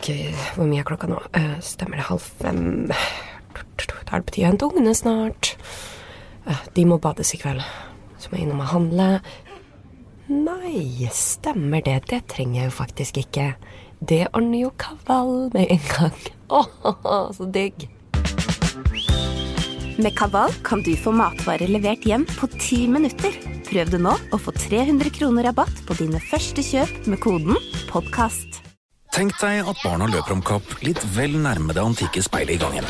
Ok, hvor mye er klokka nå? Eh, stemmer det halv fem? Da er det på tide å hente ungene snart. Eh, de må bades i kveld. Så må jeg innom og handle. Nei, stemmer det. Det trenger jeg jo faktisk ikke. Det ordner jo Kaval med en gang. Åh, så digg. Med Kaval kan du få matvarer levert hjem på ti minutter. Prøv det nå og få 300 kroner rabatt på dine første kjøp med koden 'podkast'. Tenk deg at barna løper om kapp litt vel nærme det antikke speilet i gangen.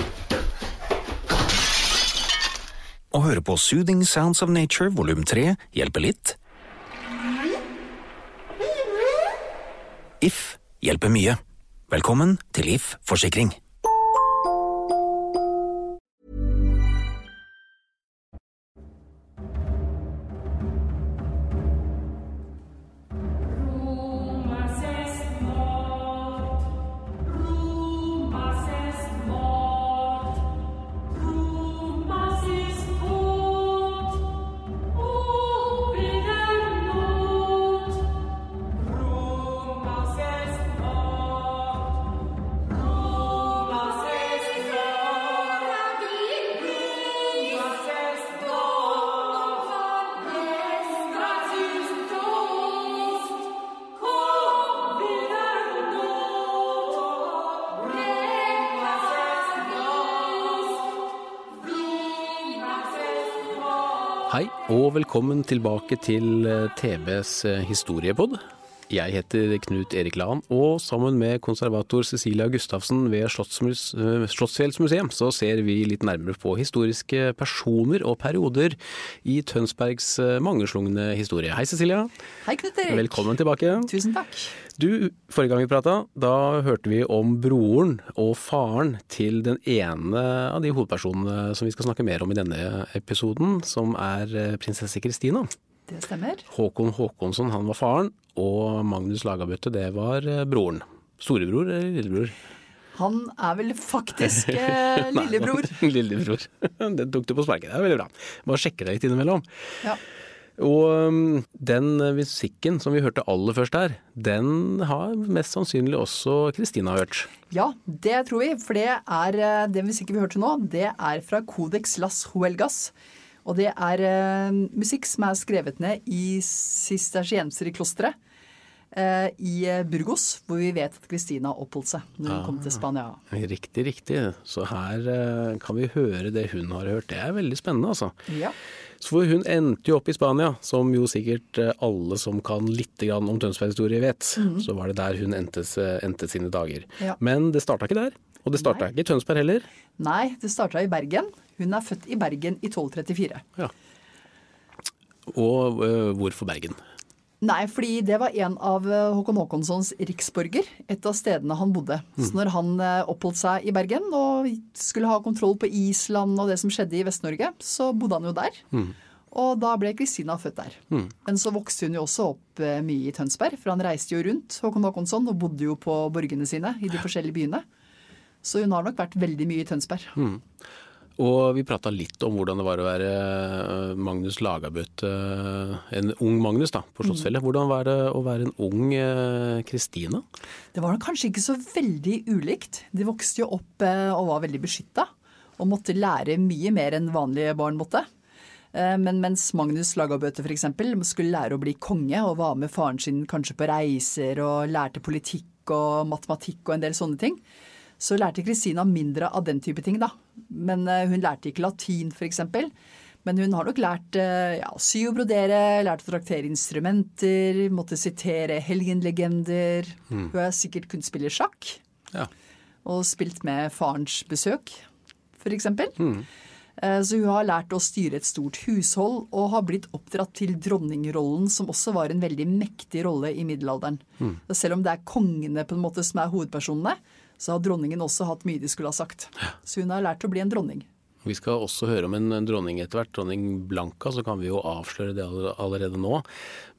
Å høre på Soothing Sounds of Nature volum 3 hjelper litt. If hjelper mye. Velkommen til If forsikring. Og velkommen tilbake til eh, TBs eh, historiepod. Jeg heter Knut Erik Lahn, og sammen med konservator Cecilia Gustavsen ved eh, så ser vi litt nærmere på historiske personer og perioder i Tønsbergs eh, mangeslungne historie. Hei Cecilia, Hei, Knut Erik. velkommen tilbake. Tusen takk. Du, forrige gang vi prata, da hørte vi om broren og faren til den ene av de hovedpersonene som vi skal snakke mer om i denne episoden, som er eh, prinsesse Kristina. Det stemmer. Håkon Håkonsson, han var faren, og Magnus Lagabøtte, det var eh, broren. Storebror eller lillebror? Han er vel faktisk eh, lillebror. Nei, lillebror. Den tok du på sparket. Det er veldig bra. Bare sjekker deg litt innimellom. Ja. Og um, den musikken som vi hørte aller først her, den har mest sannsynlig også Kristina hørt. ja, det tror vi. For det er den musikken vi hørte nå, det er fra Codex Las Huelgas. Og det er eh, musikk som er skrevet ned i sistersienserklosteret eh, i eh, Burgos, hvor vi vet at Kristina oppholdt seg når hun kom til Spania. Riktig, riktig. Så her eh, kan vi høre det hun har hørt. Det er veldig spennende, altså. Ja. Så hun endte jo opp i Spania, som jo sikkert eh, alle som kan litt om Tønsberg-historie vet. Så var det der hun endte, endte sine dager. Ja. Men det starta ikke der. Og det starta ikke i Tønsberg heller. Nei, det starta i Bergen. Hun er født i Bergen i 1234. Ja. Og eh, hvorfor Bergen? Nei, fordi det var en av eh, Håkon Håkonssons riksborger. Et av stedene han bodde. Så når han eh, oppholdt seg i Bergen og skulle ha kontroll på Island og det som skjedde i Vest-Norge, så bodde han jo der. Og da ble Kristina født der. Men så vokste hun jo også opp mye i Tønsberg, for han reiste jo rundt Håkon Håkonsson og bodde jo på borgene sine i de forskjellige byene. Så hun har nok vært veldig mye i Tønsberg. Og vi prata litt om hvordan det var å være eh, Magnus Lagabøte, en ung Magnus da, på Slottsfjellet. Hvordan var det å være en ung eh, Kristina? Det var kanskje ikke så veldig ulikt. De vokste jo opp eh, og var veldig beskytta. Og måtte lære mye mer enn vanlige barn måtte. Eh, Men mens Magnus Lagabøte f.eks. skulle lære å bli konge og var med faren sin kanskje på reiser og lærte politikk og matematikk og en del sånne ting, så lærte Kristina mindre av den type ting, da. Men eh, hun lærte ikke latin f.eks. Men hun har nok lært eh, ja, sy og brodere, lært å traktere instrumenter, måtte sitere helgenlegender. Hun har sikkert kunnet spille sjakk Ja. og spilt med farens besøk, f.eks. Eh, Så hun har lært å styre et stort hushold, og har blitt oppdratt til dronningrollen, som også var en veldig mektig rolle i middelalderen. Mm. Selv om det er kongene på en måte som er hovedpersonene, så har dronningen også hatt mye de skulle ha sagt. Så hun har lært å bli en dronning. Vi skal også høre om en dronning etter hvert, dronning Blanca, så kan vi jo avsløre det allerede nå.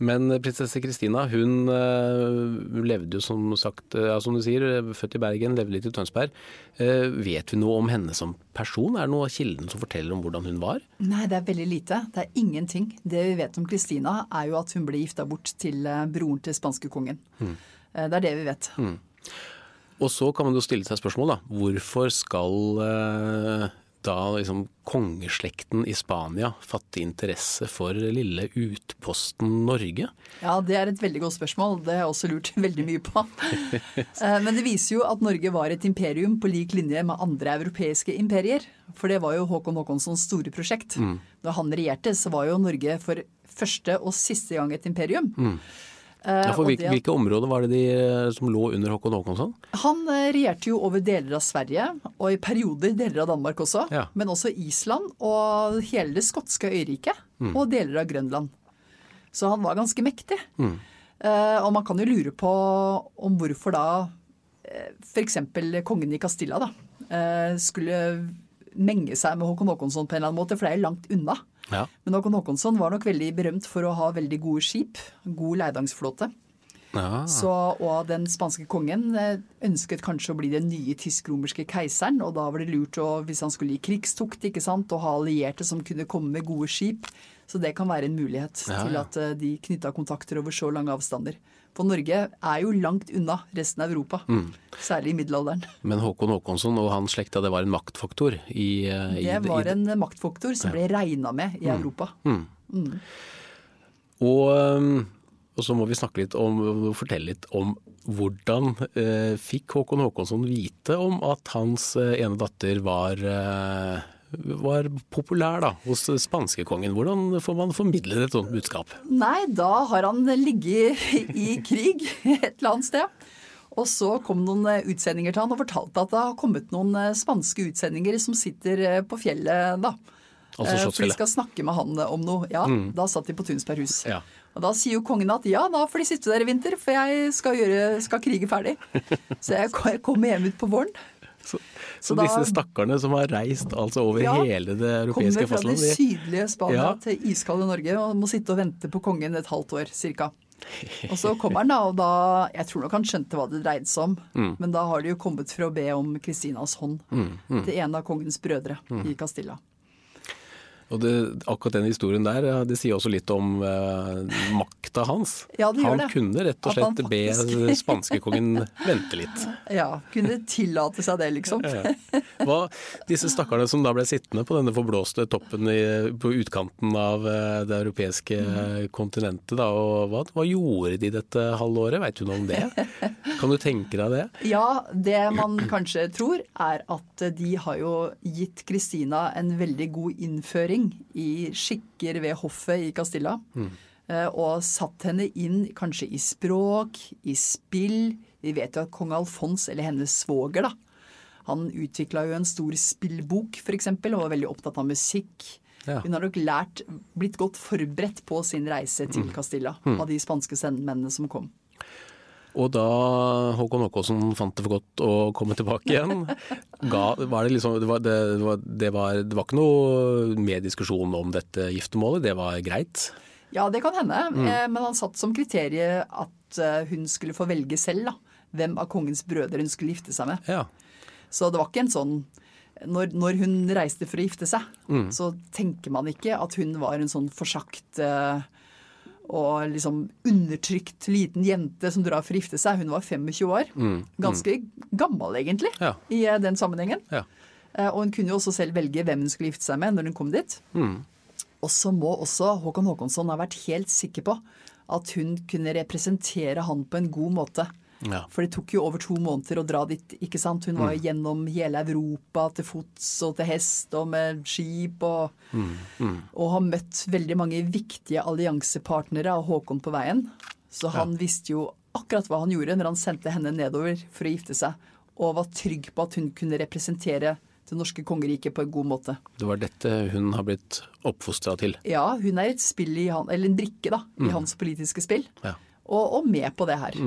Men eh, prinsesse Kristina hun eh, levde jo som sagt, eh, ja, som du sier, født i Bergen, levde litt i Tønsberg. Vet vi noe om henne som person? Er det noe av kilden som forteller om hvordan hun var? Nei, det er veldig lite. Det er ingenting. Det vi vet om Kristina, er jo at hun ble gifta bort til broren til spanskekongen. Eh, Det er det vi vet. Og så kan man jo stille seg spørsmål, da. Hvorfor skal eh, da liksom kongeslekten i Spania fatte interesse for lille utposten Norge? Ja, det er et veldig godt spørsmål. Det har jeg også lurt veldig mye på. Eh, Men det viser jo at Norge var et imperium på lik linje med andre europeiske imperier. For det var jo Håkon Håkonssons store prosjekt. Da han regjerte, så var jo Norge for første og siste gang et imperium. Eh, Ja, for hvilke, hvilke områder var det de eh, som lå under Håkon Håkonsson? Han eh, regjerte jo over deler av Sverige, og i perioder deler av Danmark også. Ja. Men også Island og hele det skotske øyriket, og deler av Grønland. Så han var ganske mektig. Eh, og man kan jo lure på om hvorfor da eh, f.eks. kongen i Castilla da, eh, skulle menge seg med Håkon Håkonsson på en eller annen måte, for det er jo langt unna. Ja. Men Håkon Håkonsson var nok veldig berømt for å ha veldig gode skip, god leidangsflåte. Ja. Så, og den spanske kongen eh, ønsket kanskje å bli den nye tysk-romerske keiseren, og da var det lurt å, hvis han skulle i krigstukt, ikke sant, å ha allierte som kunne komme med gode skip. Så det kan være en mulighet Ja, til at eh, de knytta kontakter over så lange avstander. For Norge er jo langt unna resten av Europa, Mm. særlig i middelalderen. Men Håkon Håkonsson og hans slekta, det var en maktfaktor i, eh, i Det var en maktfaktor som ble regna med i Europa. Og, um, og så må vi snakke litt om, fortelle litt om hvordan eh, fikk Håkon Håkonsson vite om at hans eh, ene datter var, eh, var populær da, hos spanskekongen. Hvordan får man formidlet et sånt budskap? Nei, da har han ligget i krig et eller annet sted. Og så kom noen utsendinger til han og fortalte at det har kommet noen eh, spanske utsendinger som sitter eh, på fjellet, da. Altså Eh, For de skal snakke med han om noe. Ja, da satt de på Tunsberghus. Ja. Og da sier jo kongen at ja, da får de sitte der i vinter, for jeg skal, gjøre, skal krige ferdig. Så jeg jeg kommer hjem ut på våren. Så, så, Så da- disse stakkarene som har reist altså over Ja, hele det Kommer fra det de- sydlige Spania Ja. til iskalde Norge og må sitte og vente på kongen et halvt år cirka. Og så kommer han da, og da Jeg tror nok han skjønte hva det dreide seg om. Mm. Men da har de jo kommet for å be om Kristinas hånd til en av kongens brødre Mm. i Castilla. Og det, akkurat den historien der, det sier også litt om eh, makta hans. Ja, det gjør han det. kunne rett og slett faktisk... be spanskekongen vente litt. Ja, kunne tillate seg det, liksom. Ja. Hva, disse stakkarene som da ble sittende på denne forblåste toppen i, på utkanten av eh, det europeiske kontinentet, da, og hva, hva gjorde de dette halvåret? Veit du noe om det? Kan du tenke deg det? Ja, det man kanskje tror er at de har jo gitt Kristina en veldig god innføring i skikker ved hoffet i Castilla. Mm. Og satt henne inn kanskje i språk, i spill. Vi vet jo at kong Alfons, eller hennes svoger, da, han utvikla jo en stor spillbok f.eks., og var veldig opptatt av musikk. Ja. Hun har nok lært, blitt godt forberedt på sin reise til Castilla av de spanske sendemennene som kom. Og da Håkon Håkåsen fant det for godt å komme tilbake igjen, ga, var det, liksom, det, var, det, var, det, var, det var ikke noe mer diskusjon om dette giftermålet, det var greit? Ja, det kan hende. Mm. Men han satt som kriterium at eh, hun skulle få velge selv da, hvem av kongens brødre hun skulle gifte seg med. Ja. Så det var ikke en sånn Når, når hun reiste for å gifte seg, så tenker man ikke at hun var en sånn forsagt eh, og liksom undertrykt liten jente som drar for å gifte seg. Hun var 25 år. Ganske gammel, egentlig, Ja. i eh, den sammenhengen. Ja. Eh, Og hun kunne jo også selv velge hvem hun skulle gifte seg med når hun kom dit. Og så må også Håkon Håkonsson ha vært helt sikker på at hun kunne representere han på en god måte. Ja. For det tok jo over to måneder å dra dit, ikke sant. Hun var jo gjennom hele Europa til fots og til hest og med skip og Og har møtt veldig mange viktige alliansepartnere av Håkon på veien. Så han visste jo akkurat hva han gjorde når han sendte henne nedover for å gifte seg, og var trygg på at hun kunne representere det norske kongeriket på en god måte. Det var dette hun har blitt oppfostra til. Ja, hun er et spill i han, eller en brikke da, i hans politiske spill, Ja. og, og med på det her.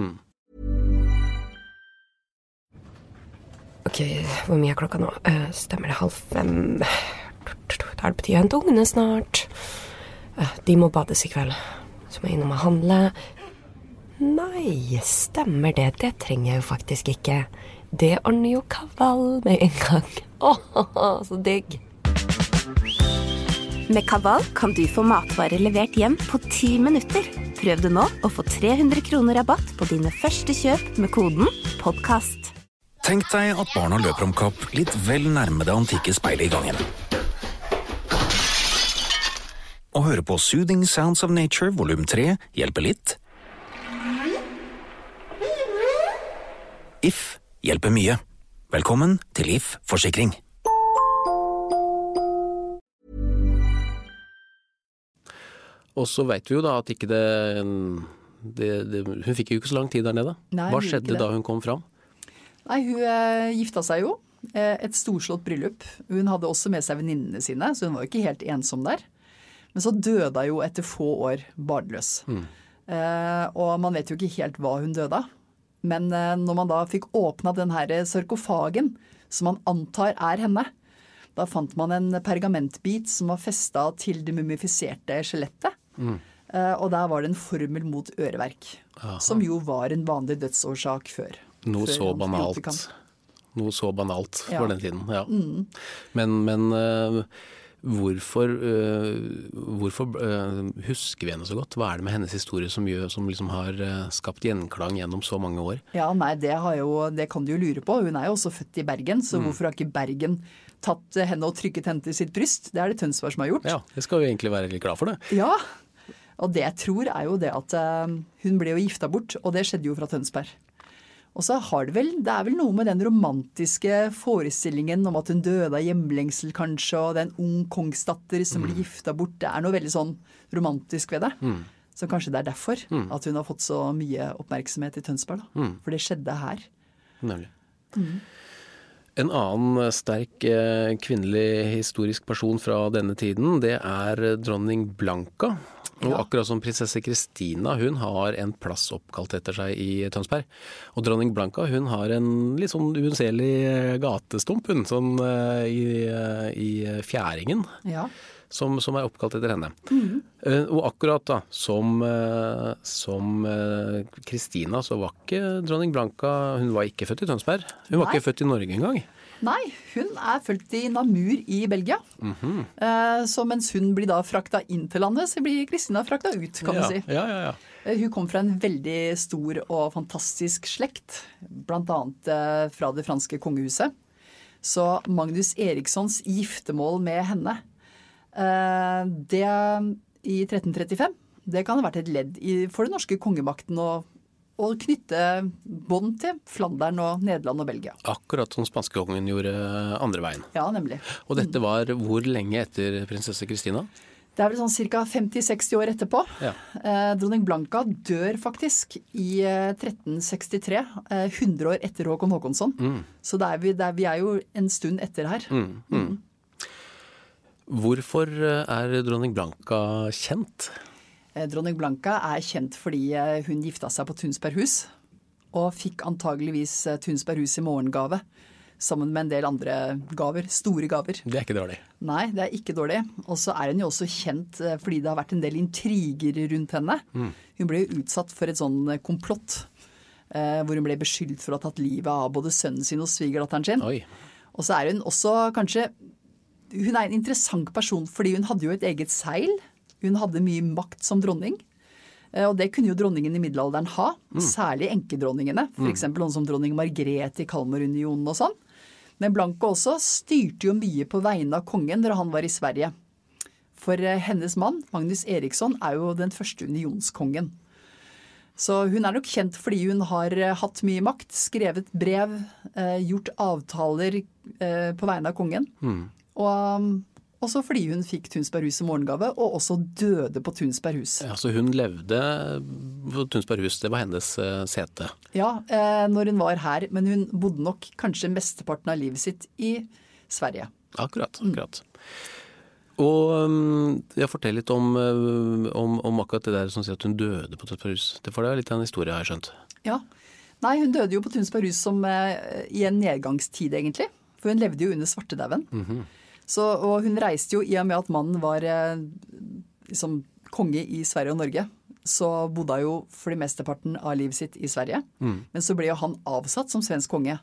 Ok, hvor mye er klokka nå? Uh, stemmer det halv fem? Da er det på tide å hente ungene snart. Uh, de må bades i kveld. Så må jeg innom og handle. Nei, stemmer det. Det trenger jeg jo faktisk ikke. Det ordner jo Kaval med en gang. Åh, så digg. Med Kaval kan du få matvarer levert hjem på ti minutter. Prøv det nå og få 300 kroner rabatt på dine første kjøp med koden 'podkast'. Tenk deg at barna løper om kapp litt vel nærme det antikke speilet i gangen. Å høre på Soothing Sounds of Nature volum 3 hjelper litt. If hjelper mye. Velkommen til If forsikring. Og så veit vi jo da at ikke det, det, det Hun fikk jo ikke så lang tid der nede. Nei, Hva skjedde da hun kom fram? Nei, hun eh, gifta seg jo. Eh, et storslått bryllup. Hun hadde også med seg venninnene sine, så hun var jo ikke helt ensom der. Men så døde hun jo etter få år barnløs. Eh, og man vet jo ikke helt hva hun døde av. Men eh, når man da fikk åpna den her sarkofagen, som man antar er henne, da fant man en pergamentbit som var festa til det mumifiserte skjelettet. Eh, og der var det en formel mot øreverk. Som jo var en vanlig dødsårsak før. Noe så banalt. Noe så banalt Ja. Mm. for den tiden. Ja. Men, men øh, hvorfor, øh, hvorfor øh, husker vi henne så godt? Hva er det med hennes historie som, gjør, som liksom har skapt gjenklang gjennom så mange år? Ja, nei, det, har jo, det kan du jo lure på. Hun er jo også født i Bergen, så hvorfor har ikke Bergen tatt henne og trykket henne til sitt bryst? Det er det Tønsberg som har gjort. Ja, det skal vi egentlig være litt glad for det. Ja. Og det jeg tror er jo det at eh, hun ble jo gifta bort, og det skjedde jo fra Tønsberg. Og så har det vel, det er vel noe med den romantiske forestillingen om at hun døde av hjemlengsel kanskje, og det er en ung kongsdatter som blir gifta bort. Det er noe veldig sånn romantisk ved det. Så kanskje det er derfor at hun har fått så mye oppmerksomhet i Tønsberg. da. For det skjedde her. Nemlig. Mm. En annen sterk eh, kvinnelig historisk person fra denne tiden, det er eh, dronning Blanka. Og Ja. akkurat som prinsesse Kristina, hun har en plass oppkalt etter seg i Tønsberg. Og dronning Blanka hun har en litt sånn uunnseelig eh, gatestump, hun, sånn eh, i, eh, i Fjæringen. Ja. Som, som er oppkalt etter henne. Eh, og akkurat da, som eh, som eh, Kristina, så var ikke dronning Blanka Hun var ikke født i Tønsberg. Hun var ikke født i Norge engang. Nei, hun er født i Namur i Belgia. Eh, så mens hun blir da frakta inn til landet, så blir Kristina frakta ut, kan ja, man si. Ja, ja, ja. Hun kom fra en veldig stor og fantastisk slekt, bl.a. Fra det franske kongehuset. Så Magnus Erikssons giftermål med henne, det i 1335, det kan ha vært et ledd i, for den norske kongemakten å, å knytte bånd til Flandern og Nederland og Belgia. Akkurat som spanskekongen gjorde andre veien. Ja, nemlig. Og dette var hvor lenge etter prinsesse Kristina? Det er vel sånn ca. 50-60 år etterpå. Ja. Eh, dronning Blanka dør faktisk i eh, 1363, eh, 100 år etter Håkon Håkonsson. Så det er vi, det er, vi er jo en stund etter her. Hvorfor eh, er dronning Blanka kjent? Eh, dronning Blanka er kjent fordi eh, hun gifta seg på Tunsberghus, og fikk antageligvis Tunsberghus i morgengave. Sammen med en del andre gaver. Store gaver. Det er ikke dårlig. Nei, det er ikke dårlig. Og så er hun jo også kjent fordi det har vært en del intriger rundt henne. Hun ble jo utsatt for et sånn komplott. Hvor hun ble beskyldt for å ha tatt livet av både sønnen sin og svigerdatteren sin. Oi. Og så er hun også kanskje Hun er en interessant person fordi hun hadde jo et eget seil. Hun hadde mye makt som dronning. Eh, Og det kunne jo dronningen i middelalderen ha. Særlig enkedronningene. F.eks. noen som dronning Margrethe i Kalmarunionen og sånn. Men Blanco også styrte jo mye på vegne av kongen da han var i Sverige. For eh, hennes mann, Magnus Eriksson, er jo den første unionskongen. Så hun er nok kjent fordi hun har eh, hatt mye makt, skrevet brev, eh, gjort avtaler eh, på vegne av kongen. Og um, også fordi hun fikk Tunsberghus i morgengave, og også døde på Tunsberghus. Ja, så hun levde på Tunsberghus, det var hennes eh, sete. Ja, eh, når hun var her, men hun bodde nok kanskje mesteparten av livet sitt i Sverige. Akkurat. akkurat. Og jeg ja, fortell litt om, uh, om, om, akkurat det der som sier at hun døde på Tunsberghus. Det får deg litt av en historie, har jeg skjønt. Ja. Nei, hun døde jo på Tunsberghus som i en nedgangstid, egentlig. For hun levde jo under svartedauden. Mm -hmm. Og hun reiste jo i og med at mannen var uh, liksom konge i Sverige og Norge. Så bodde hun jo for de mesteparten av livet sitt i Sverige. Mm. Men så ble jo han avsatt som svensk konge.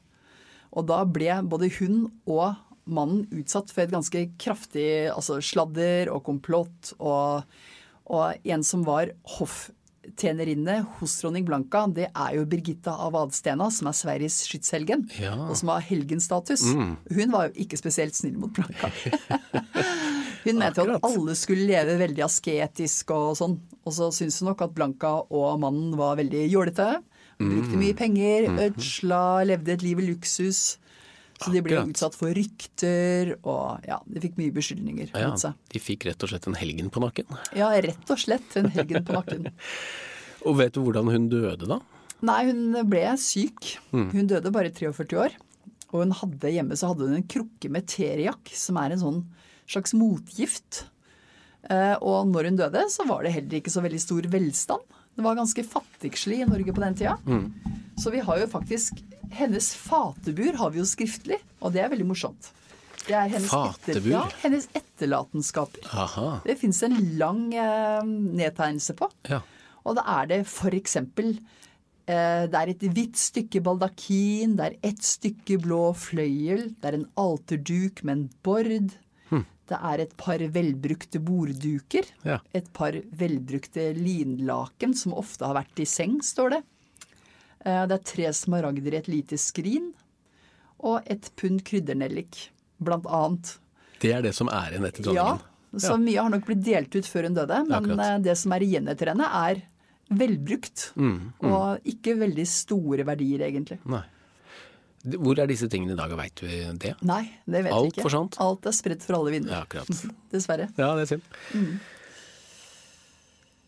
Og da ble både hun og mannen utsatt for et ganske kraftig altså sladder og komplott. Og, og en som var hofftjenerinne hos dronning Blanka, det er jo Birgitta av Adstena, som er Sveriges skytshelgen. Ja. Og som har helgenstatus. Mm. Hun var jo ikke spesielt snill mot Blanka. Hun mente jo at alle skulle leve veldig asketisk og sånn. Og så syns hun nok at Blanka og mannen var veldig jålete. Brukte mye penger, mm. ødsla, levde et liv i luksus. Så de ble utsatt for rykter, og ja, de fikk mye beskyldninger ja, mot seg. De fikk rett og slett en helgen på nakken? Ja, rett og slett en helgen på nakken. og vet du hvordan hun døde, da? Nei, hun ble syk. Mm. Hun døde bare 43 år. Og hun hadde hjemme så hadde hun en krukke med teriak, som er en sånn slags motgift. Eh, og når hun døde, så var det heller ikke så veldig stor velstand. Det var ganske fattigslig i Norge på den tida. Mm. Så vi har jo faktisk hennes fatebur har vi jo skriftlig, og det er veldig morsomt. Det er hennes, etter, ja, hennes etterlatenskaper. Aha. Det fins en lang eh, nedtegnelse på. Ja. Og da er det for eksempel eh, det er et hvitt stykke baldakin, det er ett stykke blå fløyel, det er en alterduk med en bord. Det er et par velbrukte bordduker. Ja. Et par velbrukte linlaken som ofte har vært i seng, står det. Eh, det er tre smaragder i et lite skrin. Og et pund kryddernellik, blant annet. Det er det som er igjen etter dronningen? Ja, så ja. mye har nok blitt delt ut før hun døde. Men Akkurat. Eh, det som er igjen etter henne, er velbrukt. Mm, mm. Og ikke veldig store verdier, egentlig. Nei. Hvor er disse tingene i dag, veit du det? Nei, det vet Alt vi ikke. Forsant. Alt er spredt for alle vinduer. Ja, akkurat. Dessverre. Ja, det er synd. Mm.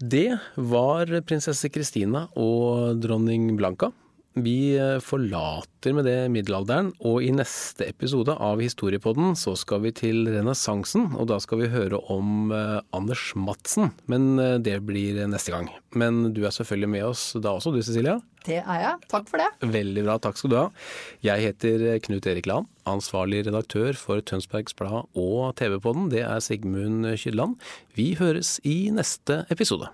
Det var prinsesse Kristina og dronning Blanka. Vi eh, forlater med det middelalderen, og i neste episode av Historiepodden så skal vi til renessansen, og da skal vi høre om eh, Anders Madsen. Men eh, det blir neste gang. Men du er selvfølgelig med oss da også, du Cecilia? Det er jeg. Takk for det. Veldig bra, takk skal du ha. Jeg heter Knut Erik Land, ansvarlig redaktør for Tønsbergs Blad og TV-podden. Det er Sigmund Kydland. Vi høres i neste episode.